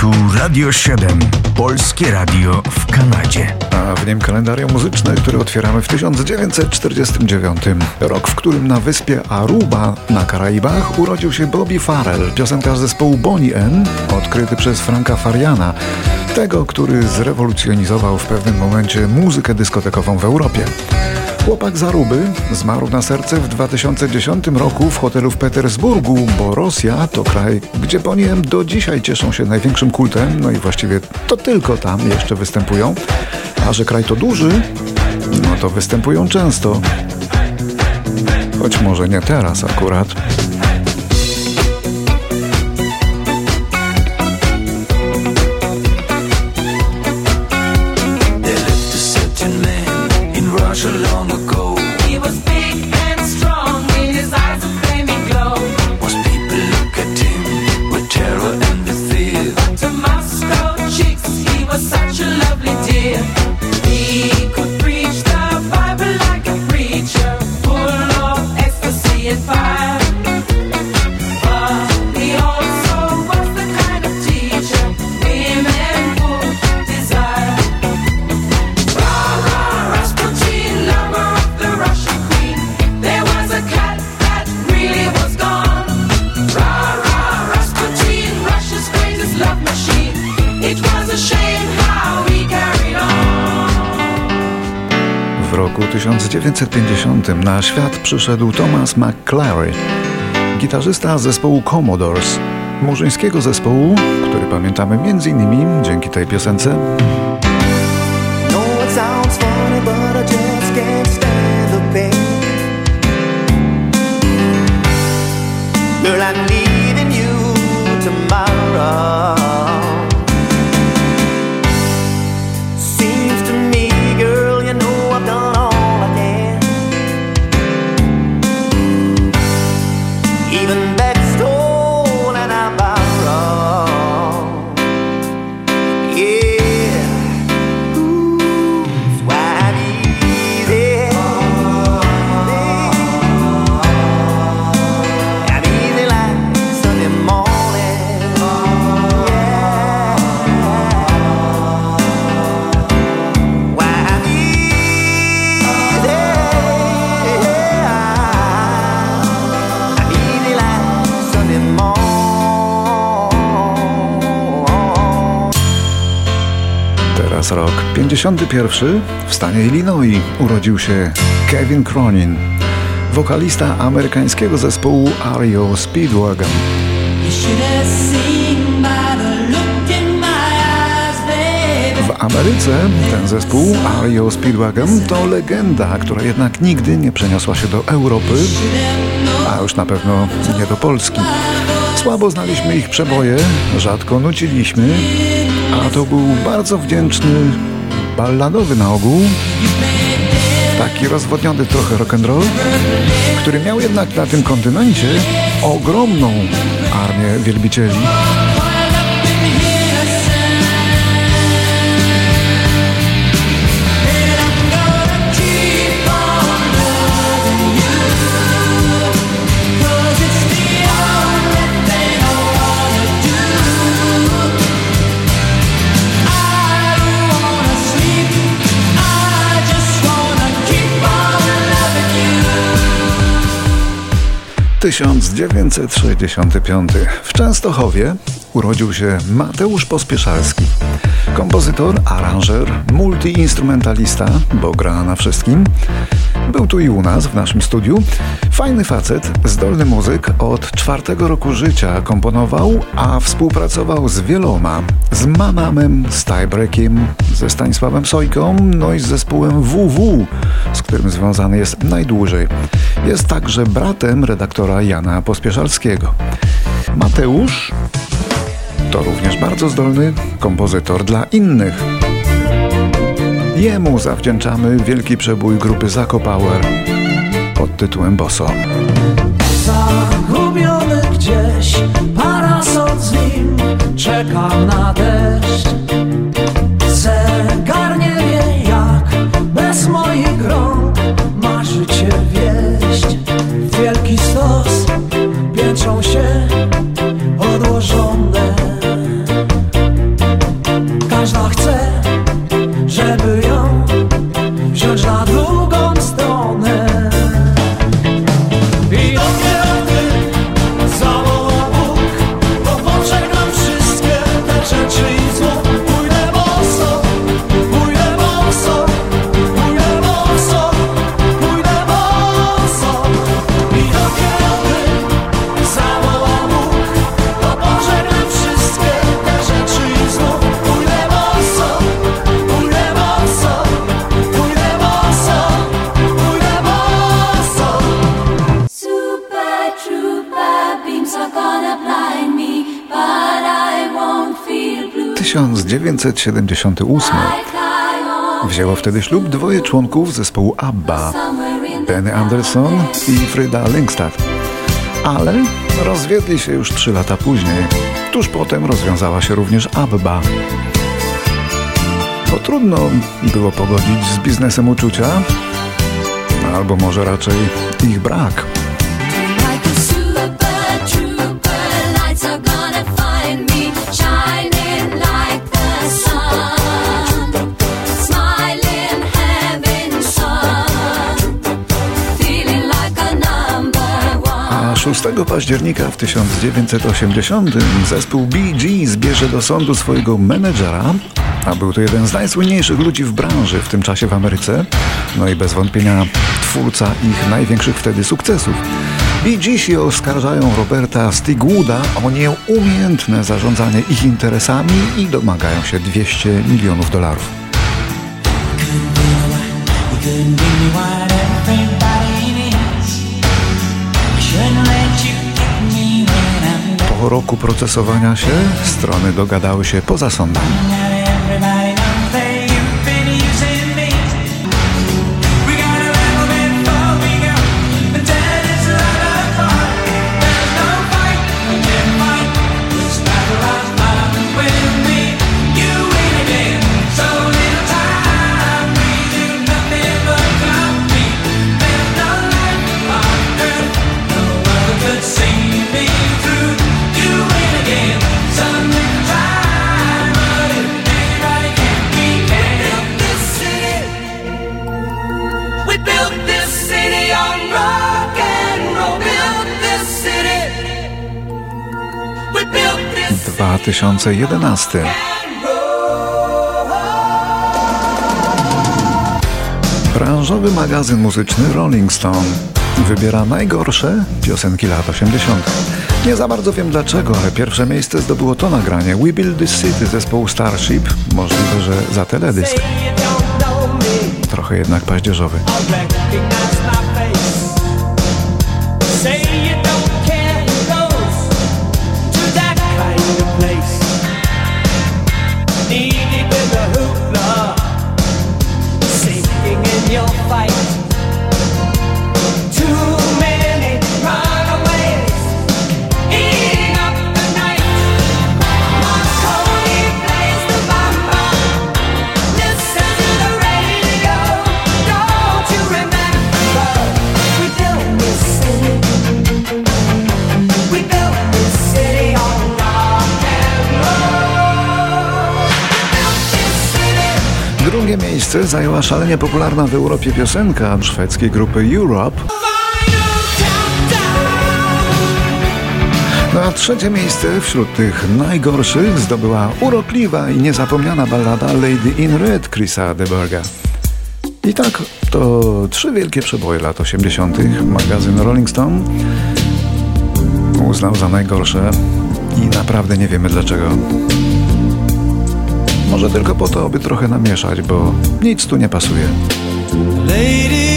Tu Radio 7, polskie radio w Kanadzie. A w nim kalendarium muzyczne, które otwieramy w 1949. Rok, w którym na wyspie Aruba na Karaibach urodził się Bobby Farrell, piosenkarz zespołu Bonnie M, odkryty przez Franka Fariana, tego, który zrewolucjonizował w pewnym momencie muzykę dyskotekową w Europie. Chłopak z Aruby zmarł na serce w 2010 roku w hotelu w Petersburgu, bo Rosja to kraj, gdzie Boniem do dzisiaj cieszą się największym kultem, no i właściwie to tylko tam jeszcze występują. A że kraj to duży, no to występują często. Choć może nie teraz akurat. 1950 na świat przyszedł Thomas McClary, gitarzysta zespołu Commodores, murzyńskiego zespołu, który pamiętamy m.in. dzięki tej piosence. Teraz rok 51. W stanie Illinois urodził się Kevin Cronin, wokalista amerykańskiego zespołu REO Speedwagon. W Ameryce ten zespół REO Speedwagon to legenda, która jednak nigdy nie przeniosła się do Europy, a już na pewno nie do Polski. Słabo znaliśmy ich przeboje, rzadko nuciliśmy, a to był bardzo wdzięczny, balladowy na ogół, taki rozwodniony trochę rock'n'roll, który miał jednak na tym kontynencie ogromną armię wielbicieli. 1965. W Częstochowie urodził się Mateusz Pospieszalski. Kompozytor, aranżer, multiinstrumentalista, bo gra na wszystkim. Był tu i u nas, w naszym studiu. Fajny facet, zdolny muzyk, od czwartego roku życia komponował, a współpracował z wieloma. Z Manamem, z Tiebreakiem, ze Stanisławem Sojką, no i z zespołem WW, z którym związany jest najdłużej. Jest także bratem redaktora Jana Pospieszalskiego. Mateusz to również bardzo zdolny kompozytor dla innych. Jemu zawdzięczamy wielki przebój grupy Zako pod tytułem Boso. Zagubiony gdzieś parasol z nim czeka na deszcz. Zegar nie wie jak bez moich marzy cię wieść. Wielki stos pieczą się odłożone 1978. Wzięło wtedy ślub dwoje członków zespołu ABBA, Benny Anderson i Frida Lyngstad. Ale rozwiedli się już trzy lata później. Tuż potem rozwiązała się również ABBA. Bo trudno było pogodzić z biznesem uczucia, albo może raczej ich brak. 6 października w 1980 zespół Bee Gees bierze do sądu swojego menedżera, a był to jeden z najsłynniejszych ludzi w branży w tym czasie w Ameryce, no i bez wątpienia twórca ich największych wtedy sukcesów. Bee Geesi oskarżają Roberta Stigwooda o nieumiejętne zarządzanie ich interesami i domagają się 200 milionów dolarów. Roku procesowania się strony dogadały się poza sądem. 2011. and roll. Branżowy magazyn muzyczny Rolling Stone wybiera najgorsze piosenki lat 80. Nie za bardzo wiem dlaczego, ale pierwsze miejsce zdobyło to nagranie We Build This City zespołu Starship, możliwe, że za teledysk. Trochę jednak paździerzowy. Miejsce zajęła szalenie popularna w Europie piosenka szwedzkiej grupy Europe. No a trzecie miejsce wśród tych najgorszych zdobyła urokliwa i niezapomniana ballada Lady in Red Chrisa DeBerga. I tak, to trzy wielkie przeboje lat 80. magazyn Rolling Stone uznał za najgorsze i naprawdę nie wiemy dlaczego. Może tylko po to, by trochę namieszać, bo nic tu nie pasuje. Lady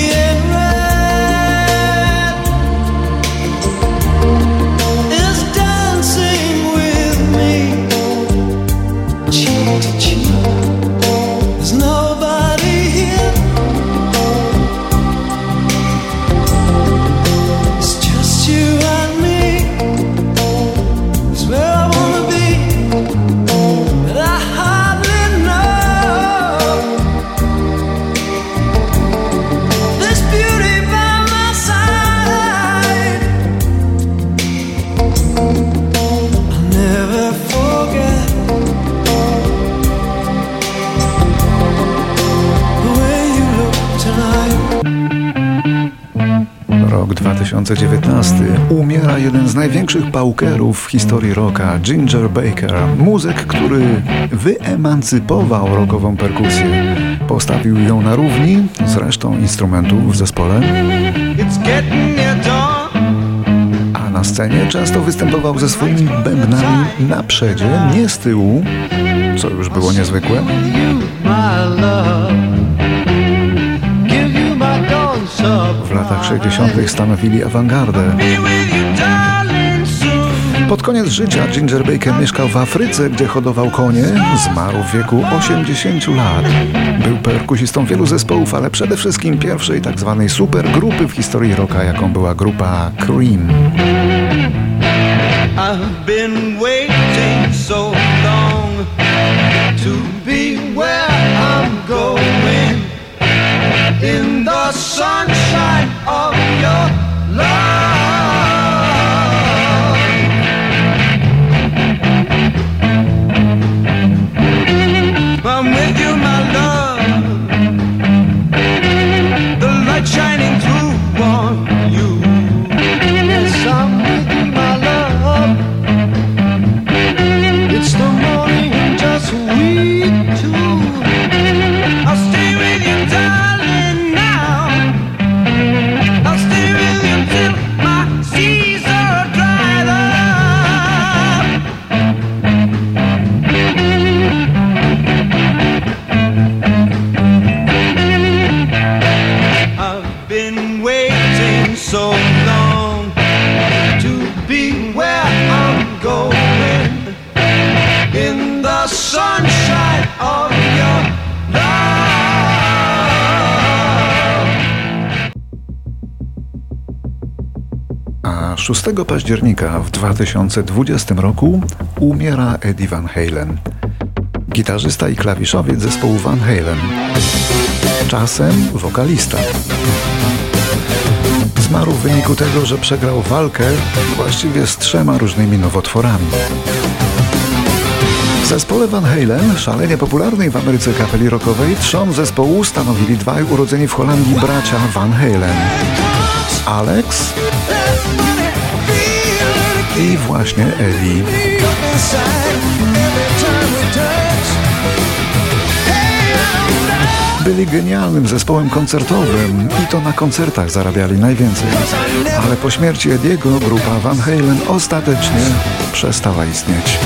Rok 2019. Umiera jeden z największych paukerów w historii rocka, Ginger Baker. Muzyk, który wyemancypował rockową perkusję. Postawił ją na równi z resztą instrumentów w zespole, a na scenie często występował ze swoimi bębnami na przedzie, nie z tyłu, co już było niezwykłe. Latach 60. stanowili awangardę. Pod koniec życia Ginger Baker mieszkał w Afryce, gdzie hodował konie. Zmarł w wieku 80 lat. Był perkusistą wielu zespołów, ale przede wszystkim pierwszej tak zwanej supergrupy w historii rocka, jaką była grupa Cream. I've been waiting 6 października w 2020 roku umiera Eddie Van Halen. Gitarzysta i klawiszowiec zespołu Van Halen. Czasem wokalista. Zmarł w wyniku tego, że przegrał walkę właściwie z trzema różnymi nowotworami. W zespole Van Halen, szalenie popularnej w Ameryce kapeli rockowej, trzon zespołu stanowili dwaj urodzeni w Holandii bracia Van Halen. Alex i właśnie Eddie. Byli genialnym zespołem koncertowym i to na koncertach zarabiali najwięcej. Ale po śmierci Ediego grupa Van Halen ostatecznie przestała istnieć.